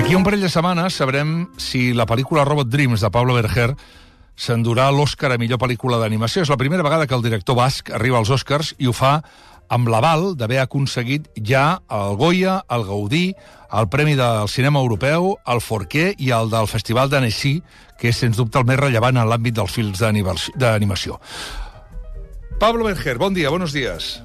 D'aquí un parell de setmanes sabrem si la pel·lícula Robot Dreams de Pablo Berger s'endurà l'Oscar a millor pel·lícula d'animació. És la primera vegada que el director basc arriba als Oscars i ho fa amb l'aval d'haver aconseguit ja el Goya, el Gaudí, el Premi del Cinema Europeu, el Forquer i el del Festival d'Annecy, que és, sens dubte, el més rellevant en l'àmbit dels films d'animació. Pablo Berger, bon dia, buenos días.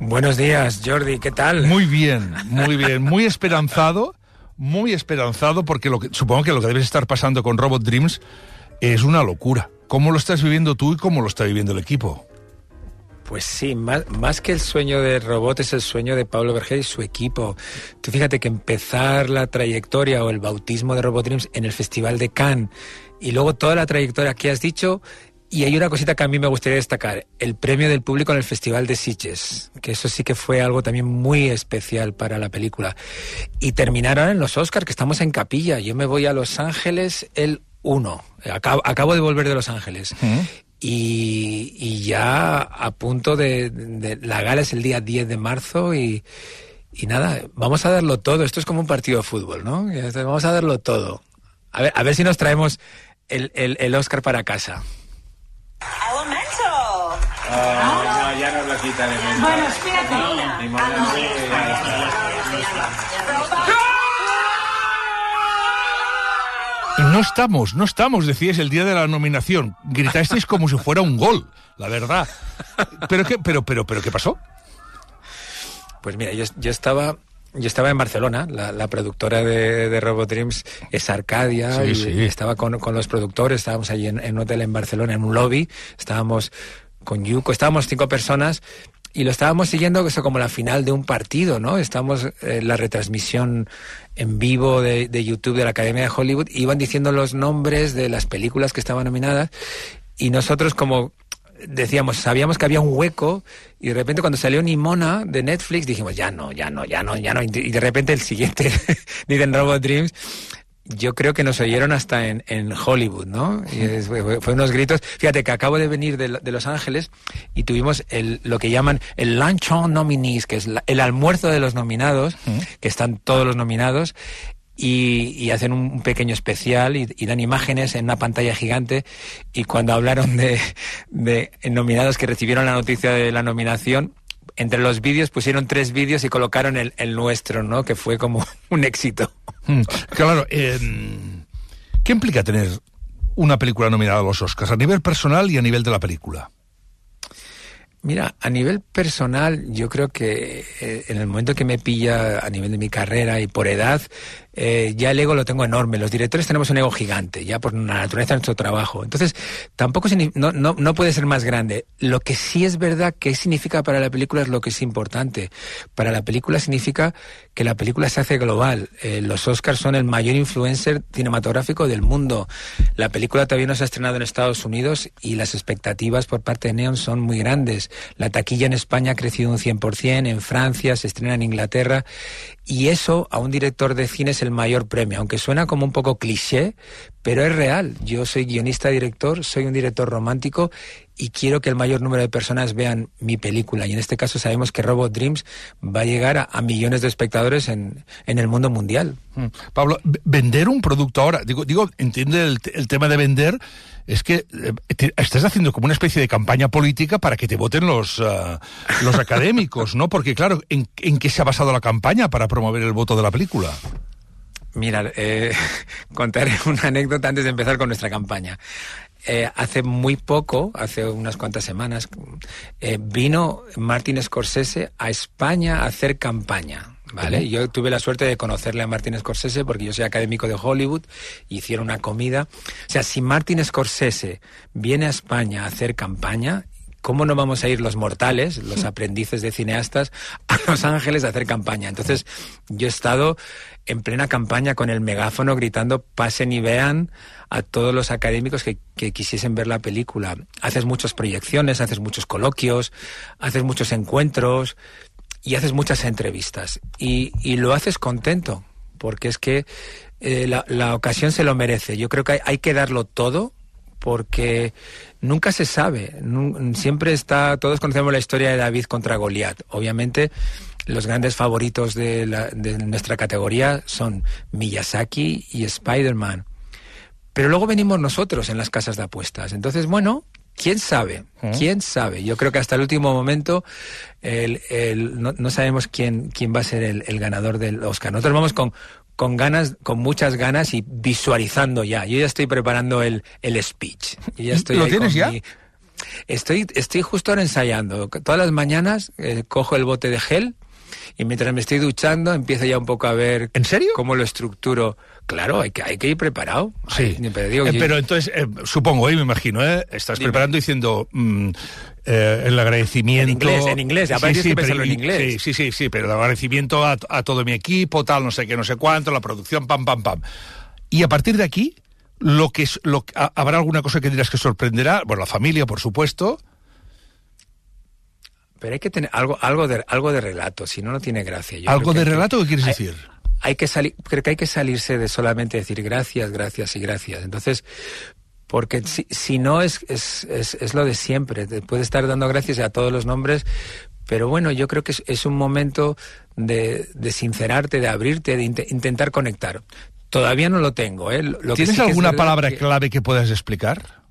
Buenos días, Jordi, ¿qué tal? Muy bien, muy bien, muy esperanzado, muy esperanzado, porque lo que, supongo que lo que debes estar pasando con Robot Dreams es una locura. ¿Cómo lo estás viviendo tú y cómo lo está viviendo el equipo? Pues sí, más, que el sueño de robot es el sueño de Pablo Berger y su equipo. Tú fíjate que empezar la trayectoria o el bautismo de Robot Dreams en el Festival de Cannes y luego toda la trayectoria que has dicho y hay una cosita que a mí me gustaría destacar, el premio del público en el Festival de Sitges, que eso sí que fue algo también muy especial para la película. Y terminaron en los Oscars, que estamos en capilla. Yo me voy a Los Ángeles el 1. Acabo, acabo de volver de Los Ángeles. ¿Mm? Y, y, ya a punto de, de, La gala es el día 10 de marzo y, y nada, vamos a darlo todo. Esto es como un partido de fútbol, ¿no? Vamos a darlo todo. A ver, a ver si nos traemos el, el, el Oscar para casa. No, ya nos lo quitaremos. Bueno, espérate. Ni modo, está. No estamos, no estamos, decíais el día de la nominación. Gritasteis como si fuera un gol, la verdad. ¿Pero qué, pero, pero, pero, ¿qué pasó? Pues mira, yo, yo estaba yo estaba en Barcelona, la, la productora de, de, Robot Dreams es Arcadia, Sí, y, sí. y estaba con, con, los productores, estábamos allí en, en, un hotel en Barcelona, en un lobby, estábamos con Yuko, estábamos cinco personas y lo estábamos siguiendo eso como la final de un partido, ¿no? Estábamos eh, la retransmisión en vivo de, de, YouTube de la Academia de Hollywood, iban diciendo los nombres de las películas que estaban nominadas y nosotros como decíamos, sabíamos que había un hueco y de repente cuando salió Nimona de Netflix dijimos, ya no, ya no, ya no, ya no. Y de repente el siguiente, Dicen Robot Dreams, yo creo que nos oyeron hasta en, en Hollywood, ¿no? Y fue, fue, unos gritos. Fíjate que acabo de venir de, de, Los Ángeles y tuvimos el, lo que llaman el Luncheon Nominees, que es la, el almuerzo de los nominados, que están todos los nominados. Y, y, hacen un pequeño especial y, y, dan imágenes en una pantalla gigante y cuando hablaron de, de nominados que recibieron la noticia de la nominación entre los vídeos pusieron tres vídeos y colocaron el, el, nuestro, ¿no? Que fue como un éxito. Mm, claro, eh, ¿qué implica tener una película nominada a los Oscars a nivel personal y a nivel de la película? Mira, a nivel personal, yo creo que eh, en el momento que me pilla a nivel de mi carrera y por edad, eh, ya el ego lo tengo enorme. Los directores tenemos un ego gigante, ya por la naturaleza de nuestro trabajo. Entonces, tampoco no, no, no, puede ser más grande. Lo que sí es verdad que significa para la película es lo que es importante. Para la película significa que la película se hace global. Eh, los Oscars son el mayor influencer cinematográfico del mundo. La película todavía no se ha estrenado en Estados Unidos y las expectativas por parte de Neon son muy grandes. La taquilla en España ha crecido un 100%, en Francia, se estrena en Inglaterra. Y eso a un director de cine es el mayor premio, aunque suena como un poco cliché, pero es real. Yo soy guionista, director, soy un director romántico y quiero que el mayor número de personas vean mi película. Y en este caso sabemos que Robot Dreams va a llegar a, a millones de espectadores en, en, el mundo mundial. Mm. Pablo, vender un producto ahora, digo, digo entiende el, el tema de vender, es que eh, te, estás haciendo como una especie de campaña política para que te voten los, uh, los académicos, ¿no? Porque claro, ¿en, ¿en qué se ha basado la campaña para promover el voto de la película? Mira, eh, contaré una anécdota antes de empezar con nuestra campaña. Eh, hace muy poco, hace unas cuantas semanas, eh, vino Martin Scorsese a España a hacer campaña. ¿Vale? Yo tuve la suerte de conocerle a Martin Scorsese porque yo soy académico de Hollywood, hicieron una comida. O sea, si Martin Scorsese viene a España a hacer campaña, ¿cómo no vamos a ir los mortales, los aprendices de cineastas, a Los Ángeles a hacer campaña? Entonces, yo he estado en plena campaña con el megáfono gritando pasen y vean a todos los académicos que, que, quisiesen ver la película. Haces muchas proyecciones, haces muchos coloquios, haces muchos encuentros y haces muchas entrevistas. Y, y lo haces contento, porque es que eh, la, la, ocasión se lo merece. Yo creo que hay, hay que darlo todo porque nunca se sabe. Siempre está, todos conocemos la historia de David contra Goliat. Obviamente los grandes favoritos de, la, de nuestra categoría son Miyazaki y Spider-Man. Pero luego venimos nosotros en las casas de apuestas. Entonces, bueno, ¿Quién sabe? ¿Eh? ¿Quién sabe? Yo creo que hasta el último momento el, el, no, no, sabemos quién, quién va a ser el, el, ganador del Oscar. Nosotros vamos con, con ganas, con muchas ganas y visualizando ya. Yo ya estoy preparando el, el speech. Yo ya estoy ¿Lo tienes ya? Mi... Estoy, estoy justo ahora ensayando. Todas las mañanas eh, cojo el bote de gel y mientras me estoy duchando empiezo ya un poco a ver ¿En serio? cómo lo estructuro. Claro, hay que, hay que ir preparado. Sí. Pero, digo, eh, yo... pero entonces, eh, supongo, eh, me imagino, ¿eh? estás Dime. preparando diciendo mm, el agradecimiento. En inglés, en inglés, sí, sí, que pero, en inglés. Sí, sí, sí, sí, pero el agradecimiento a, a, todo mi equipo, tal, no sé qué, no sé cuánto, la producción, pam, pam, pam. Y a partir de aquí, lo que es, lo, habrá alguna cosa que dirás que sorprenderá, bueno, la familia, por supuesto. Pero hay que tener algo, algo, de, algo de relato, si no, no tiene gracia. Yo ¿Algo de relato que, qué quieres hay, decir? Hay que salir, creo que hay que salirse de solamente decir gracias, gracias y gracias. Entonces, porque si, si no es, es, es, es, lo de siempre. Te puedes estar dando gracias a todos los nombres, pero bueno, yo creo que es, es un momento de, de, sincerarte, de abrirte, de int intentar conectar. Todavía no lo tengo. ¿eh? Lo ¿Tienes que sí alguna que palabra que, clave que puedas explicar?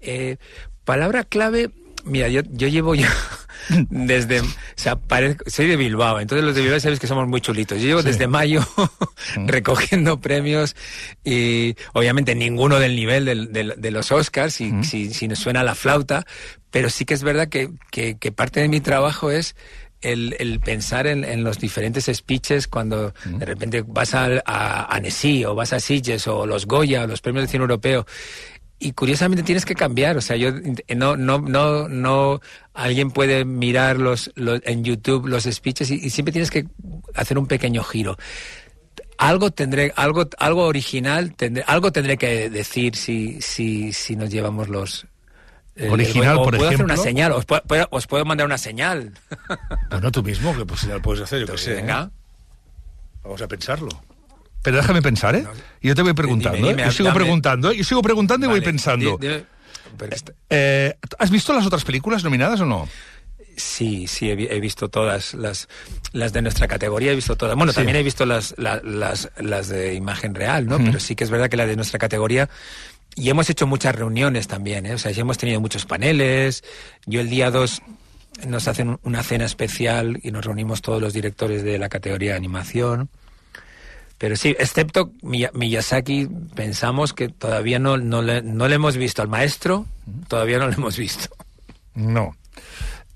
Eh, palabra clave, mira, yo, yo llevo ya desde, o sea, parezco, soy de Bilbao, entonces los de Bilbao sabes que somos muy chulitos. Yo llevo sí. desde mayo recogiendo premios y obviamente ninguno del nivel de, de, de los Oscars, si, mm. si, si, nos suena la flauta, pero sí que es verdad que, que, que parte de mi trabajo es el, el, pensar en, en, los diferentes speeches cuando mm. de repente vas a, a, o vas a Sitges o los Goya o los premios de cine europeo y curiosamente tienes que cambiar, o sea, yo no, no, no, no, alguien puede mirar los, los en YouTube los speeches y, y, siempre tienes que hacer un pequeño giro. Algo tendré, algo, algo original, tendré, algo tendré que decir si, si, si nos llevamos los, eh, original, o por puedo ejemplo. hacer una señal, os puedo, os puedo mandar una señal. Bueno, tú mismo, que pues, señal puedes hacer, yo que sé. Venga. ¿eh? Vamos a pensarlo. Pero déjame pensar, ¿eh? Yo te voy preguntando, dime, dime, ¿eh? Yo sigo preguntando, ¿eh? Yo sigo preguntando y voy pensando. Di, di, está... eh, ¿Has visto las otras películas nominadas o no? Sí, sí, he, visto todas las, las de nuestra categoría, he visto todas. Bueno, sí. también he visto las, las, las, las de imagen real, ¿no? Mm. Pero sí que es verdad que la de nuestra categoría y hemos hecho muchas reuniones también, ¿eh? O sea, sí hemos tenido muchos paneles. Yo el día 2 nos hacen una cena especial y nos reunimos todos los directores de la categoría de animación. Pero sí, excepto Miyazaki, pensamos que todavía no, no, le, no le hemos visto al maestro, todavía no le hemos visto. No.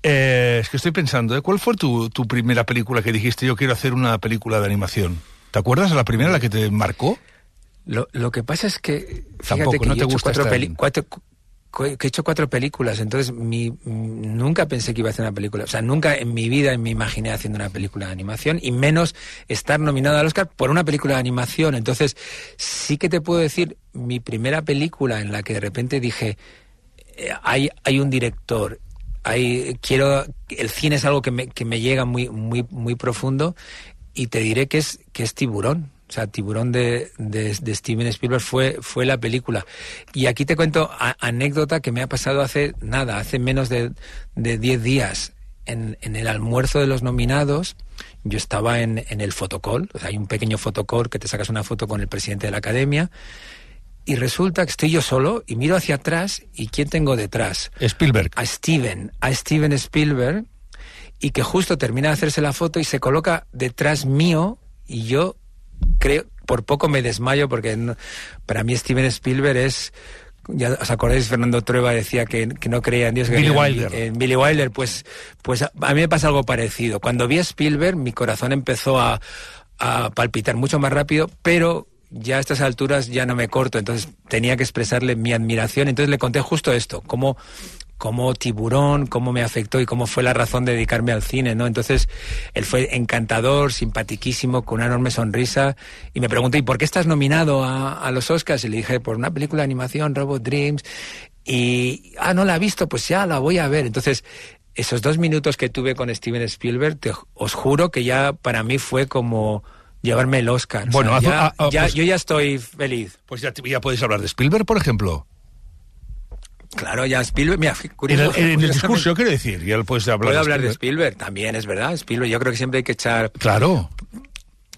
Eh, es que estoy pensando, ¿eh? ¿cuál fue tu, tu, primera película que dijiste yo quiero hacer una película de animación? ¿Te acuerdas de la primera, la que te marcó? Lo, lo que pasa es que, fíjate Tampoco, que no yo te he hecho gusta cuatro, peli cuatro, que he hecho cuatro películas, entonces mi, nunca pensé que iba a hacer una película. O sea, nunca en mi vida me imaginé haciendo una película de animación y menos estar nominado al Oscar por una película de animación. Entonces, sí que te puedo decir, mi primera película en la que de repente dije, eh, hay, hay un director, hay, quiero, el cine es algo que me, que me llega muy, muy, muy profundo y te diré que es, que es Tiburón. O sea, Tiburón de, de, de, Steven Spielberg fue, fue la película. Y aquí te cuento a, anécdota que me ha pasado hace nada, hace menos de 10 días. En, en, el almuerzo de los nominados, yo estaba en, en el fotocall, o sea, hay un pequeño fotocall que te sacas una foto con el presidente de la academia, y resulta que estoy yo solo y miro hacia atrás y ¿quién tengo detrás? Spielberg. A Steven, a Steven Spielberg, y que justo termina de hacerse la foto y se coloca detrás mío y yo creo, por poco me desmayo porque no, para mí Steven Spielberg es, ya os acordáis, Fernando Trueba decía que, que no creía en Dios. Que Billy en, Wilder. En Billy Wilder, pues, pues a, a, mí me pasa algo parecido. Cuando vi a Spielberg, mi corazón empezó a, a palpitar mucho más rápido, pero ya a estas alturas ya no me corto, entonces tenía que expresarle mi admiración. Entonces le conté justo esto, cómo cómo tiburón, cómo me afectó y cómo fue la razón de dedicarme al cine, ¿no? Entonces, él fue encantador, simpatiquísimo, con una enorme sonrisa, y me preguntó, ¿y por qué estás nominado a, a los Oscars? Y le dije, por una película de animación, Robot Dreams, y, ah, no la ha visto, pues ya la voy a ver. Entonces, esos dos minutos que tuve con Steven Spielberg, te, os juro que ya para mí fue como llevarme el Oscar. Bueno, o sea, ya, a, a, ya, pues, yo ya estoy feliz. Pues ya, ya podéis hablar de Spielberg, por ejemplo. Claro, ya Spielberg, mira, En curioso, el, en el curiosamente, discurso, quiero decir, y él puede hablar, Puedo hablar de Spielberg. También es verdad, Spielberg, yo creo que siempre hay que echar Claro.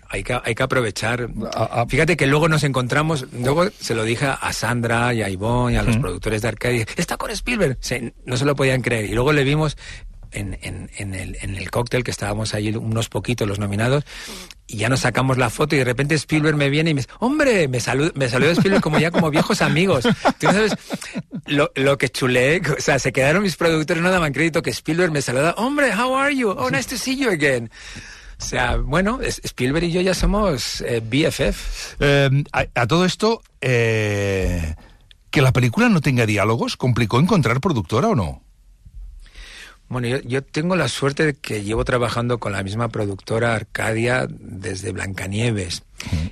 hay que, hay que aprovechar. A- a- Fíjate que luego nos encontramos, luego se lo dije a Sandra y a Ivonne y a los productores de Arcadia, está con Spielberg, Se- no se lo podían creer. Y luego le vimos en, en, en el, en el cóctel, que estábamos ahí unos poquitos los nominados, y ya nos sacamos la foto y de repente Spielberg me viene y me dice, hombre, me saluda, me saludó Spielberg como ya como viejos amigos. Tú sabes lo, lo que chulé, o sea, se quedaron mis productores, no daban crédito que Spielberg me saluda, hombre, how are you? Oh, nice to see you again. O sea, bueno, Spielberg y yo ya somos eh, BFF. A, a todo esto, eh, que la película no tenga diálogos, ¿complicó encontrar productora o no? Bueno, yo, yo tengo la suerte de que llevo trabajando con la misma productora Arcadia desde Blancanieves.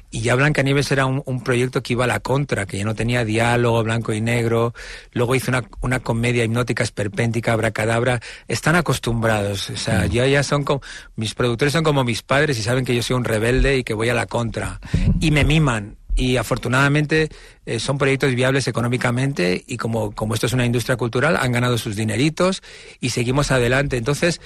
Y ya Blancanieves era un, un proyecto que iba a la contra, que ya no tenía diálogo blanco y negro. Luego hizo una, una comedia hipnótica esperpéntica, abracadabra. Están acostumbrados. O sea, ya, ya son como. Mis productores son como mis padres y saben que yo soy un rebelde y que voy a la contra. Y me miman. Y afortunadamente eh, son proyectos viables económicamente y como, como esto es una industria cultural, han ganado sus dineritos y seguimos adelante. Entonces,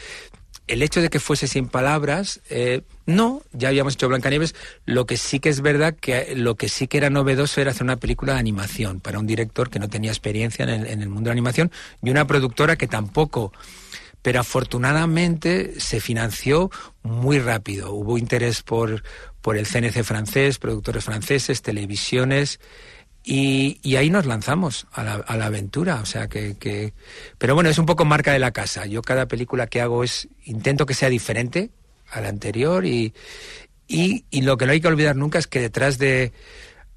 el hecho de que fuese sin palabras, eh, no, ya habíamos hecho Blancanieves. Lo que sí que es verdad que lo que sí que era novedoso era hacer una película de animación para un director que no tenía experiencia en el, en el mundo de la animación y una productora que tampoco. Pero afortunadamente se financió muy rápido. Hubo interés por, por el CNC francés, productores franceses, televisiones. Y, y ahí nos lanzamos a la, a la aventura, o sea que, que... Pero bueno, es un poco marca de la casa. Yo cada película que hago es... Intento que sea diferente a la anterior y, y, y lo que no hay que olvidar nunca es que detrás de...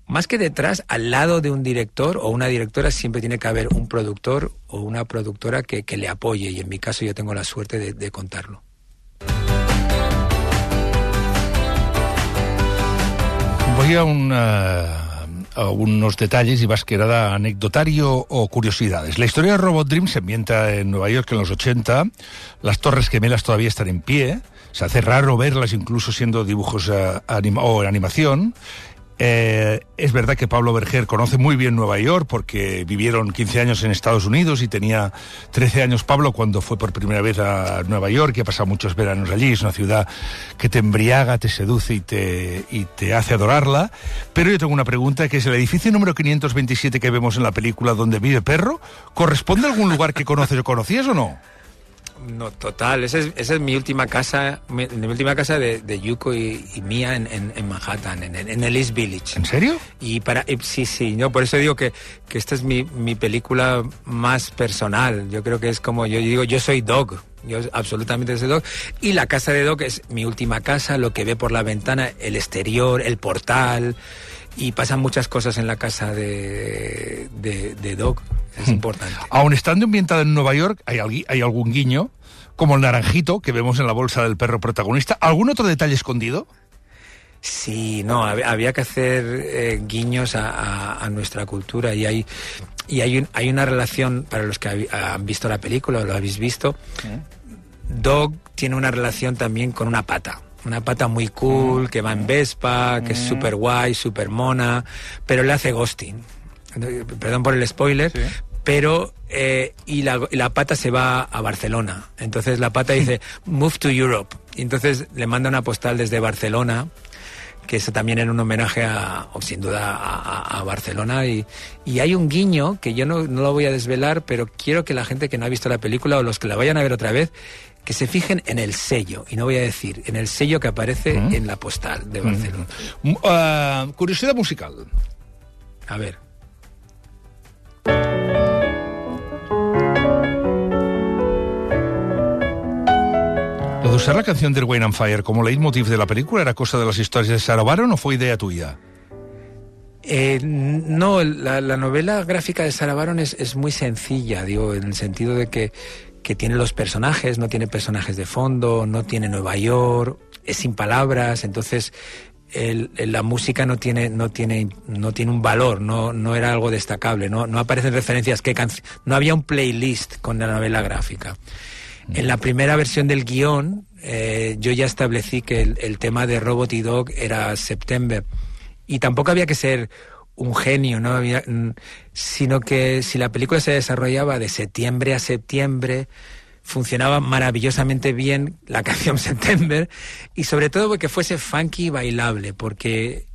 Más que detrás, al lado de un director o una directora siempre tiene que haber un productor o una productora que, que le apoye y en mi caso yo tengo la suerte de, de contarlo. Voy a, a unos detalles y más que nada anecdotario o curiosidades. La historia de Robot Dream se ambienta en Nueva York en los 80. Las Torres Gemelas todavía están en pie. Se hace raro verlas incluso siendo dibujos eh, anima- o en animación. Eh, es verdad que Pablo Berger conoce muy bien Nueva York porque vivieron 15 años en Estados Unidos y tenía 13 años Pablo cuando fue por primera vez a Nueva York y ha pasado muchos veranos allí. Es una ciudad que te embriaga, te seduce y te, y te hace adorarla. Pero yo tengo una pregunta que es el edificio número 527 que vemos en la película donde vive Perro, ¿corresponde a algún lugar que conoces o conocías o no? No, total. Esa es, esa es mi última casa, mi, mi última casa de, de Yuko y, y mía en, en- en Manhattan, en, en el East Village. ¿En serio? Y para y sí, sí, no, por eso digo que, que esta es mi, mi película más personal. Yo creo que es como yo digo, yo soy Dog. Yo absolutamente soy Dog. Y la casa de Dog es mi última casa, lo que ve por la ventana, el exterior, el portal. Y pasan muchas cosas en la casa de, de, de Dog. Es importante. Aun estando ambientada en Nueva York, hay, hay algún guiño, como el naranjito que vemos en la bolsa del perro protagonista. ¿Algún otro detalle escondido? Sí, no, hab- había que hacer eh, guiños a, a- a nuestra cultura y hay y hay, un- hay una relación para los que han visto la película o lo habéis visto. Dog tiene una relación también con una pata. Una pata muy cool, que va en Vespa, que es súper guay, súper mona, pero le hace ghosting. Eh, Perdón por el spoiler, pero eh, y, la, y la pata se va a Barcelona. Entonces la pata dice, move to Europe. Y entonces le manda una postal desde Barcelona, que eso también era un homenaje a, o sin duda, a, Barcelona. Y, y hay un guiño que yo no, no lo voy a desvelar, pero quiero que la gente que no ha visto la película o los que la vayan a ver otra vez, que se fijen en el sello, y no voy a decir, en el sello que aparece en la postal de Barcelona. Ah, curiosidad musical. A ver. Usar la canción del Wayne and Fire como leitmotiv de la película era cosa de las historias de Sarah Baron o fue idea tuya? Eh, no, la, la novela gráfica de Sarah Baron es, es muy sencilla, digo, en el sentido de que, que tiene los personajes, no tiene personajes de fondo, no tiene Nueva York, es sin palabras, entonces el- la música no tiene, no tiene, no tiene un valor, no, no era algo destacable, no, no aparecen referencias, canci- no había un playlist con la novela gráfica. En la primera versión del guion, eh, yo ya establecí que el, tema de Robot y Dog era September. Y tampoco había que ser un genio, ¿no? Había, mm, sino que si la película se desarrollaba de septiembre a septiembre, funcionaba maravillosamente bien la canción September y sobre todo porque fuese funky y bailable, porque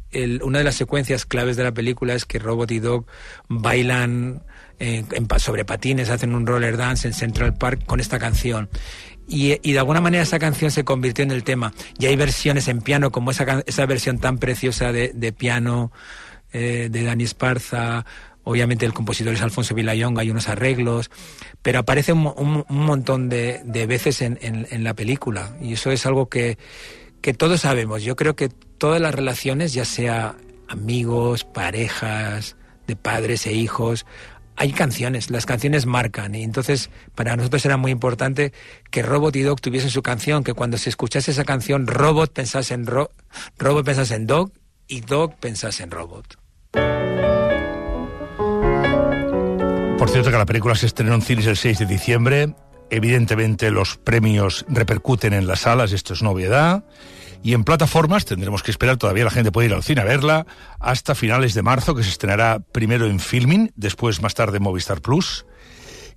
una de las secuencias claves de la película es que Robot y Dog bailan eh, sobre patines, hacen un roller dance en Central Park con esta canción. Y, y, de alguna manera esa canción se convirtió en el tema. Y hay versiones en piano, como esa, esa versión tan preciosa de, de piano eh, de Dani Esparza, obviamente el compositor es Alfonso Villayonga, hay unos arreglos, pero aparece un, un, un montón de, de veces en, en, en, la película. Y eso es algo que, que todos sabemos. Yo creo que todas las relaciones, ya sea amigos, parejas, de padres e hijos, hay canciones, las canciones marcan y entonces para nosotros era muy importante que Robot y Dog tuviesen su canción, que cuando se escuchase esa canción Robot pensase en ro Robot pensase en Dog y Dog pensase en Robot. Por cierto que la película se estrenó en cines el 6 de diciembre, evidentemente los premios repercuten en las salas, esto es novedad. Y en plataformas tendremos que esperar, todavía la gente puede ir al cine a verla, hasta finales de marzo, que se estrenará primero en Filming, después más tarde en Movistar Plus.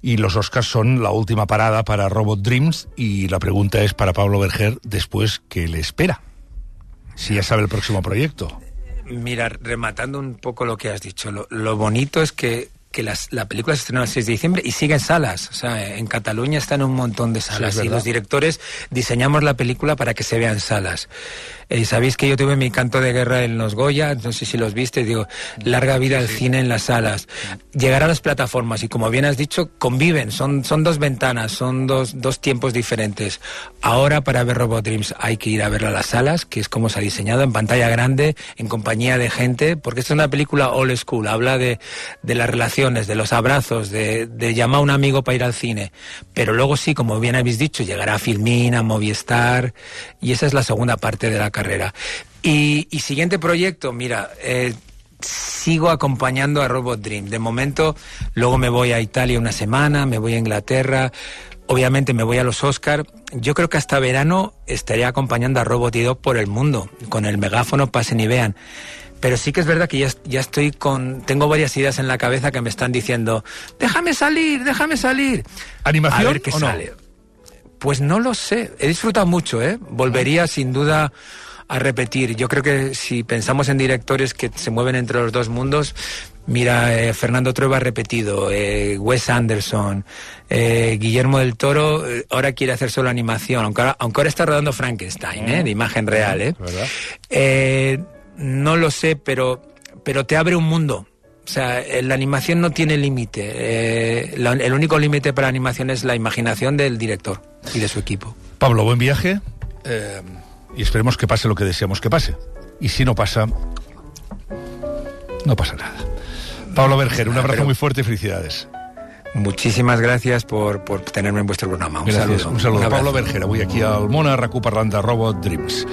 Y los Oscars son la última parada para Robot Dreams. Y la pregunta es para Pablo Berger, después, ¿qué le espera? Si ya sabe el próximo proyecto. Mira, rematando un poco lo que has dicho, lo, lo bonito es que que las, la película se estrenó el 6 de diciembre y sigue en salas. O sea, en Cataluña están un montón de salas sí, y los directores diseñamos la película para que se vea en salas. Eh, Sabéis que yo tuve mi canto de guerra en los Goya, no sé si los viste, digo, larga vida al sí. cine en las salas. Llegar a las plataformas y como bien has dicho, conviven, son, son dos ventanas, son dos, dos tiempos diferentes. Ahora para ver Robot Dreams hay que ir a verla a las salas, que es como se ha diseñado, en pantalla grande, en compañía de gente, porque esta es una película old school, habla de, de las relaciones, de los abrazos, de, de llamar a un amigo para ir al cine. Pero luego sí, como bien habéis dicho, llegará a Filmin, a Movistar, y esa es la segunda parte de la carrera. Y, y siguiente proyecto, mira, eh, sigo acompañando a Robot Dream. De momento, luego me voy a Italia una semana, me voy a Inglaterra, obviamente me voy a los Oscar. Yo creo que hasta verano estaré acompañando a Robot y Dog por el mundo, con el megáfono, pasen y vean. Pero sí que es verdad que ya, ya estoy con. Tengo varias ideas en la cabeza que me están diciendo: déjame salir, déjame salir. ¿Animación? A ver qué o sale. Pues no lo sé. He disfrutado mucho, ¿eh? Volvería sin duda a repetir. Yo creo que si pensamos en directores que se mueven entre los dos mundos, mira, eh, Fernando Trueba ha repetido, eh, Wes Anderson, eh, Guillermo del Toro, ahora quiere hacer solo animación, aunque ahora, aunque ahora está rodando Frankenstein, ¿eh? de imagen real. ¿eh? no lo sé, pero, pero te abre un mundo. O sea, la animación no tiene límite. Eh, el único límite para la animación es la imaginación del director y de su equipo. Pablo, buen viaje. Y esperemos que pase lo que deseamos que pase. Y si no pasa, no pasa nada. Pablo Berger, un abrazo muy fuerte y felicidades. Muchísimas gracias por, por tenerme en vuestro programa. Un saludo. Un saludo. Un Pablo Berger, avui aquí al Món a RAC1 parlant de Robot Dreams.